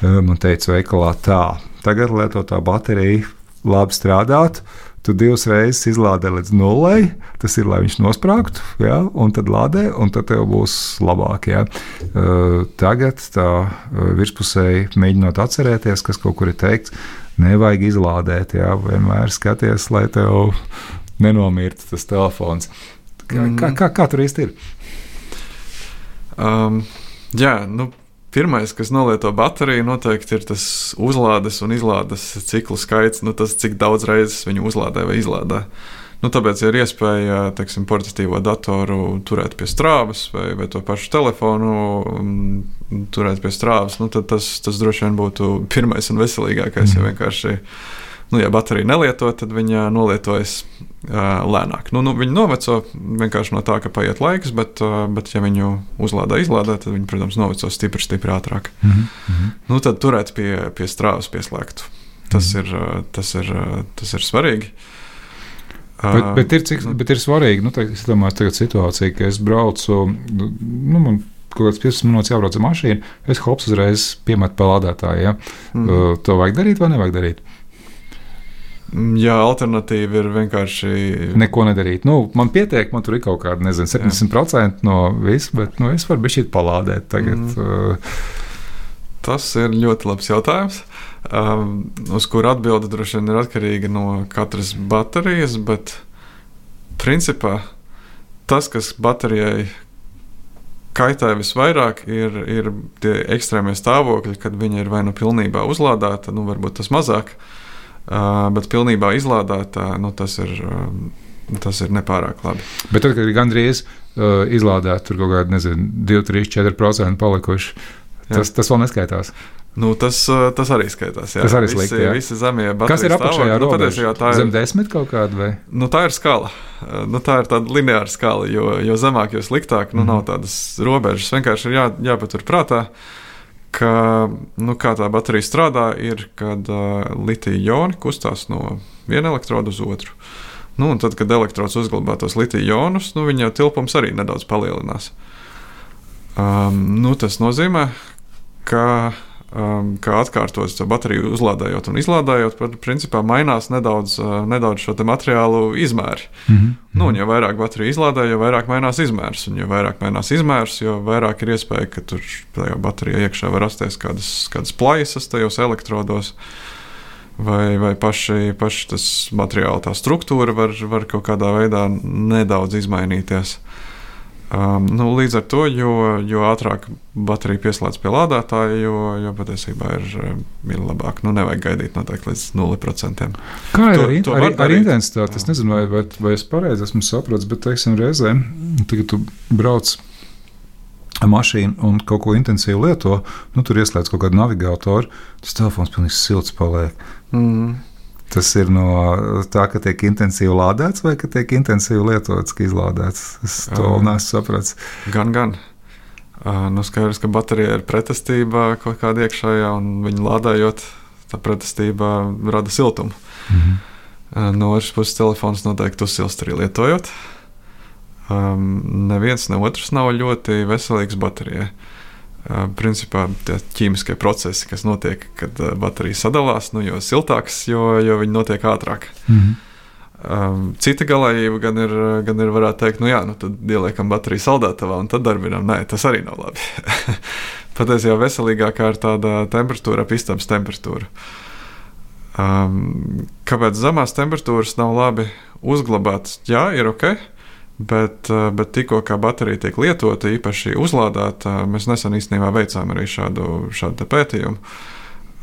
man teica, veikalā tā, tagad lietotā baterija labi strādāt. Tu divas reizes izlādē līdz nulei, tas ir, lai viņš nosprāgtu, ja, un tad lādē, un tad tev būs labāk. Ja. Uh, tagad tā uh, virspusēji mēģinot atcerēties, kas kaut kur ir teikts, nevajag izlādēt. Jā, vienmēr skaties, lai tev nenomirtu tas telefons. Kā, mm. kā, kā, kā tur īsti ir? Um, jā, nu, pirmais, kas nolieto bateriju, noteikti ir tas uzlādes un izlādes ciklu skaits, nu, tas, cik daudz reizes viņu uzlādē vai izlādē. Nu, tāpēc ir iespēja teiksim, portatīvo datoru turēt pie strāvas vai, vai to pašu telefonu um, turēt pie strāvas. Nu, tas, tas droši vien būtu pirmais un veselīgākais. Mm. Ja vienkārši nu, ja baterija nelieto, tad viņa nolietojas uh, lēnāk. Nu, nu, viņa noveco vienkārši no tā, ka paiet laiks, bet, uh, bet ja viņu uzlādē, izlādē, tad viņa, protams, noveco stipri, stipri ātrāk. Mm -hmm. nu, tad turēt pie, pie strāvas pieslēgtu. Tas, mm -hmm. ir, tas, ir, tas ir svarīgi. Bet, bet, ir, cik, bet ir svarīgi, nu, tā, es domāju, tagad situācija, ka es braucu, nu, nu man kaut kāds 15 minūtes jābrauc ar mašīnu, es hops uzreiz piemetu pelādētāju. Ja? Mm. To vajag darīt vai nevajag darīt? Mm, jā, alternatīva ir vienkārši. Neko nedarīt. Nu, man pietiek, man tur ir kaut kāda, nezinu, 70% Jā. no visa, bet nu, es varu bišķīt palādēt tagad. Mm. Uh, Tas ir ļoti labs jautājums. Um, uz kuru atbilde droši vien ir atkarīga no katras baterijas, bet principā tas, kas baterijai kaitē visvairāk, ir, ir tie ekstrēmie stāvokļi, kad viņa ir vai nu pilnībā uzlādēta, nu varbūt tas mazāk, uh, bet pilnībā izlādēta, nu, tas ir. Tas ir nepārāk labi. Bet tad, kad ir gandrīz uh, izlādēta, tur kaut kāda, nezinu, 2, 3, 4% palikuši, tas, Jā. tas vēl neskaitās. Nu, tas, tas arī skaitās. Jā. Tas arī slikti. Visi, visi zemie. Kas ir apakšējā nu, robeža? Tā ir zem desmit kaut kāda vai? Nu, tā ir skala. Nu, tā ir tāda lineāra skala, jo, jo zemāk, jo sliktāk. Nu, mm. Nav tādas robežas. Vienkārši ir jā, jāpatur prātā, ka nu, tā baterija strādā, ir, kad uh, litija joni kustās no viena elektroda uz otru. Nu, tad, kad elektrods uzglabā tos litija jonus, nu, viņa tilpums arī nedaudz palielinās. Um, nu, tas nozīmē, ka um, kā atkārtotas bateriju uzlādējot un izlādējot, principā mainās nedaudz, uh, nedaudz šo materiālu izmēri. Mm -hmm. nu, un jo vairāk bateriju izlādē, jo vairāk mainās izmērs. Un jo vairāk mainās izmērs, jo vairāk ir iespēja, ka tur tajā baterijā iekšā var rasties kādas, kādas plaisas tajos elektrodos. Vai, vai paši, paši tas materiāla tā struktūra var, var kaut kādā veidā nedaudz izmainīties. Um, nu, līdz ar to, jo, jo ātrāk baterija pieslēdz pie lādētāja, jo, jo patiesībā ir, um, ir labāk. Nu, nevajag gaidīt noteikti līdz 0%. Kā ir to, ar, to ar, ar intensitāti? Es nezinu, vai, vai, vai es pareizi esmu sapratis, bet, teiksim, reizē, kad tu brauc mašīnu un kaut ko intensīvi lieto, nu, tur ieslēdz kaut kādu navigātoru, tas telefons pilnīgi silts paliek. Mm. Tas ir no tā, ka tiek intensīvi lādēts, vai ka tiek intensīvi lietots, ka izlādēts. Es to um, nesu sapratis. Gan, gan. Uh, nu skaidrs, ka baterija ir pretestība kaut kāda iekšējā, un viņa lādējot, tā pretestība rada siltumu. Mm -hmm. uh, no otras puses, telefons noteikti uzsilst arī lietojot. Um, neviens ne otrs nav ļoti veselīgs baterijai. Uh, principā tie ķīmiskie procesi, kas notiek, kad baterija sadalās, nu, jo siltāks, jo, jo viņi notiek ātrāk. Mm -hmm. Um, cita galējība gan ir, gan ir, varētu teikt, nu jā, nu tad ieliekam bateriju saldētavā un tad darbinām. Nē, tas arī nav labi. Patiesībā veselīgākā ir tāda temperatūra, ap istabas temperatūru. Um, kāpēc zemās temperatūras nav labi uzglabāt? Jā, ir ok. Bet, eh, bet tikko kā baterija tiek lietota, īpaši uzlādēta, mēs nesen īstenībā veicām arī šādu, šādu pētījumu.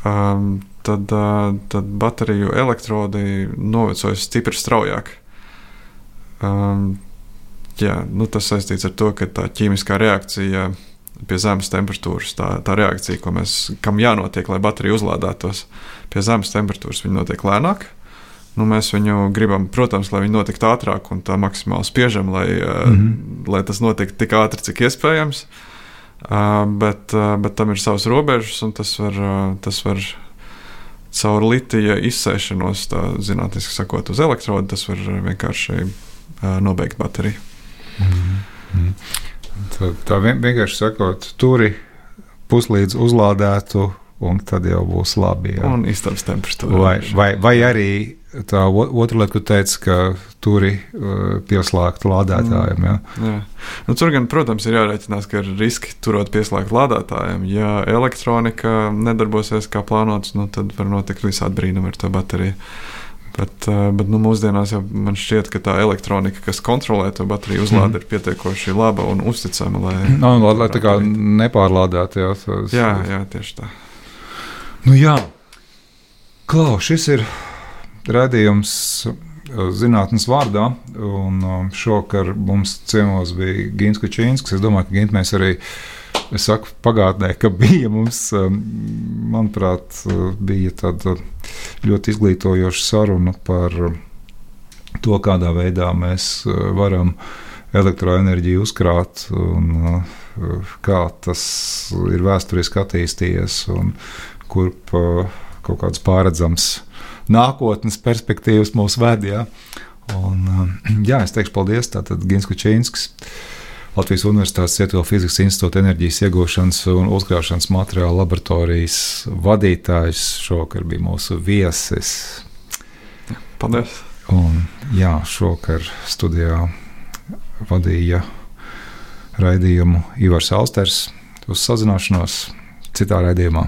Um, tad, uh, tad bateriju elektrodi novecojas stipri straujāk. Um, jā, nu tas saistīts ar to, ka tā ķīmiskā reakcija pie zemes temperatūras, tā, tā reakcija, mēs, kam jānotiek, lai baterija uzlādētos, pie zemes temperatūras, notiek lēnāk. Nu, mēs viņu gribam, protams, lai viņi notiktu ātrāk un tā maksimāli spiežam, lai, mm -hmm. lai tas notiktu tik ātri, cik iespējams. Uh, bet, uh, bet tam ir savas robežas, un tas var, uh, tas var caur litija izsēšanos, tā zinātniski sakot, uz elektrodu, tas var vienkārši nobeigt bateriju. Mm -hmm. Tā, tā vienkārši sakot, turi puslīdz uzlādētu, un tad jau būs labi. Jā. Un istabas temperatūra. Vai, vai, vai arī tā otra lieta, ko teica, ka turi uh, pieslēgt lādētājiem. Mm. Jā. Nu, tur gan, protams, ir jārēķinās, ka ir riski turot pieslēgt lādētājiem. Ja elektronika nedarbosies kā plānots, nu, tad var notikt visādi brīnumi ar to bateriju. Bet, uh, bet nu, mūsdienās jau man šķiet, ka tā elektronika, kas kontrolē to bateriju uzlādi, mm. ir pietiekoši laba un uzticama. Lai, no, lai, lai tā kā nepārlādētu. Jā, tas, jā, jā, tieši tā. Nu, jā, Klau, šis ir Radījums uh, zinātnes vārdā, un uh, šovakar mums ciemos bija Gins Kučīnskis. Es domāju, ka Gint mēs arī. Es saku, pagātnē, ka bija mums, um, manuprāt, uh, bija tāda ļoti izglītojoša saruna par to, kādā veidā mēs varam elektroenerģiju uzkrāt un kā tas ir vēsturiski attīstījies un kurp kaut kāds pārredzams nākotnes perspektīvas mūsu vedījā. Un, um, jā, es teikšu paldies tātad Gins Kučīnskis. Latvijas Universitātes Cietuvēl fizikas institūta enerģijas iegūšanas un uzkrāšanas materiālu laboratorijas vadītājs šovakar bija mūsu viesis. Paldies! Un, jā, šovakar studijā vadīja raidījumu Ivars Alsters. Uz sazināšanos citā raidījumā.